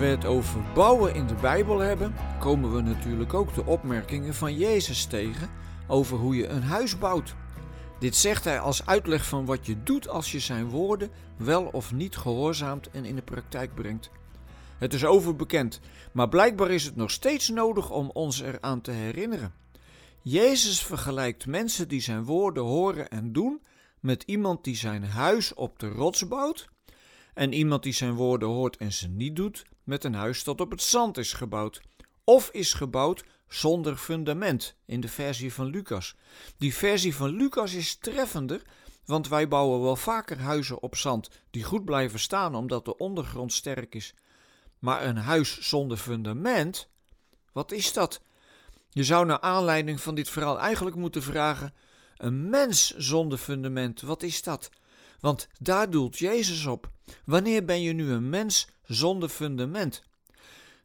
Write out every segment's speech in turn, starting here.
we het over bouwen in de Bijbel hebben, komen we natuurlijk ook de opmerkingen van Jezus tegen over hoe je een huis bouwt. Dit zegt hij als uitleg van wat je doet als je zijn woorden wel of niet gehoorzaamt en in de praktijk brengt. Het is overbekend, maar blijkbaar is het nog steeds nodig om ons eraan te herinneren. Jezus vergelijkt mensen die zijn woorden horen en doen met iemand die zijn huis op de rots bouwt en iemand die zijn woorden hoort en ze niet doet met een huis dat op het zand is gebouwd of is gebouwd zonder fundament in de versie van Lucas. Die versie van Lucas is treffender, want wij bouwen wel vaker huizen op zand die goed blijven staan omdat de ondergrond sterk is. Maar een huis zonder fundament, wat is dat? Je zou naar aanleiding van dit verhaal eigenlijk moeten vragen: een mens zonder fundament, wat is dat? Want daar doelt Jezus op. Wanneer ben je nu een mens zonder fundament?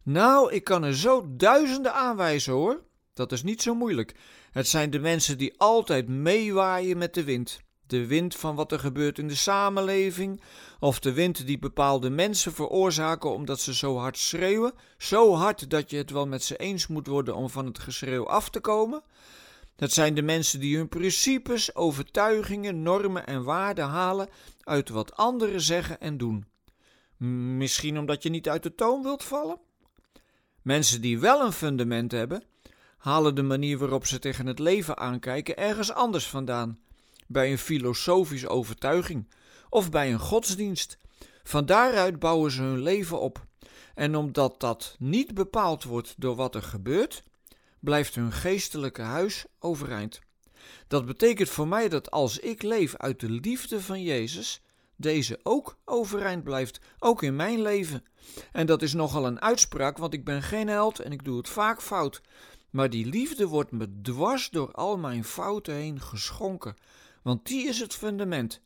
Nou, ik kan er zo duizenden aanwijzen hoor. Dat is niet zo moeilijk. Het zijn de mensen die altijd meewaaien met de wind. De wind van wat er gebeurt in de samenleving, of de wind die bepaalde mensen veroorzaken omdat ze zo hard schreeuwen, zo hard dat je het wel met ze eens moet worden om van het geschreeuw af te komen. Dat zijn de mensen die hun principes, overtuigingen, normen en waarden halen uit wat anderen zeggen en doen. Misschien omdat je niet uit de toon wilt vallen? Mensen die wel een fundament hebben, halen de manier waarop ze tegen het leven aankijken ergens anders vandaan. Bij een filosofische overtuiging of bij een godsdienst. Van daaruit bouwen ze hun leven op. En omdat dat niet bepaald wordt door wat er gebeurt, blijft hun geestelijke huis overeind. Dat betekent voor mij dat als ik leef uit de liefde van Jezus, deze ook overeind blijft, ook in mijn leven. En dat is nogal een uitspraak, want ik ben geen held en ik doe het vaak fout. Maar die liefde wordt me dwars door al mijn fouten heen geschonken, want die is het fundament.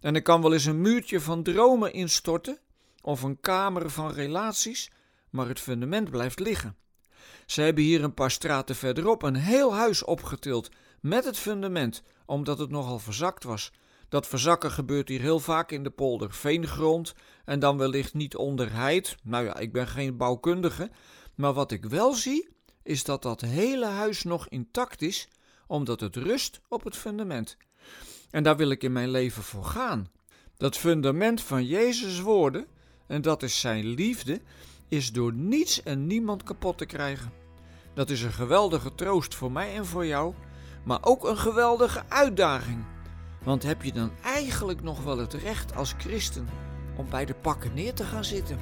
En er kan wel eens een muurtje van dromen instorten, of een kamer van relaties, maar het fundament blijft liggen. Ze hebben hier een paar straten verderop een heel huis opgetild met het fundament, omdat het nogal verzakt was. Dat verzakken gebeurt hier heel vaak in de polder veengrond en dan wellicht niet onder heid. Nou ja, ik ben geen bouwkundige, maar wat ik wel zie is dat dat hele huis nog intact is, omdat het rust op het fundament. En daar wil ik in mijn leven voor gaan. Dat fundament van Jezus' woorden, en dat is zijn liefde, is door niets en niemand kapot te krijgen. Dat is een geweldige troost voor mij en voor jou, maar ook een geweldige uitdaging. Want heb je dan eigenlijk nog wel het recht als christen om bij de pakken neer te gaan zitten?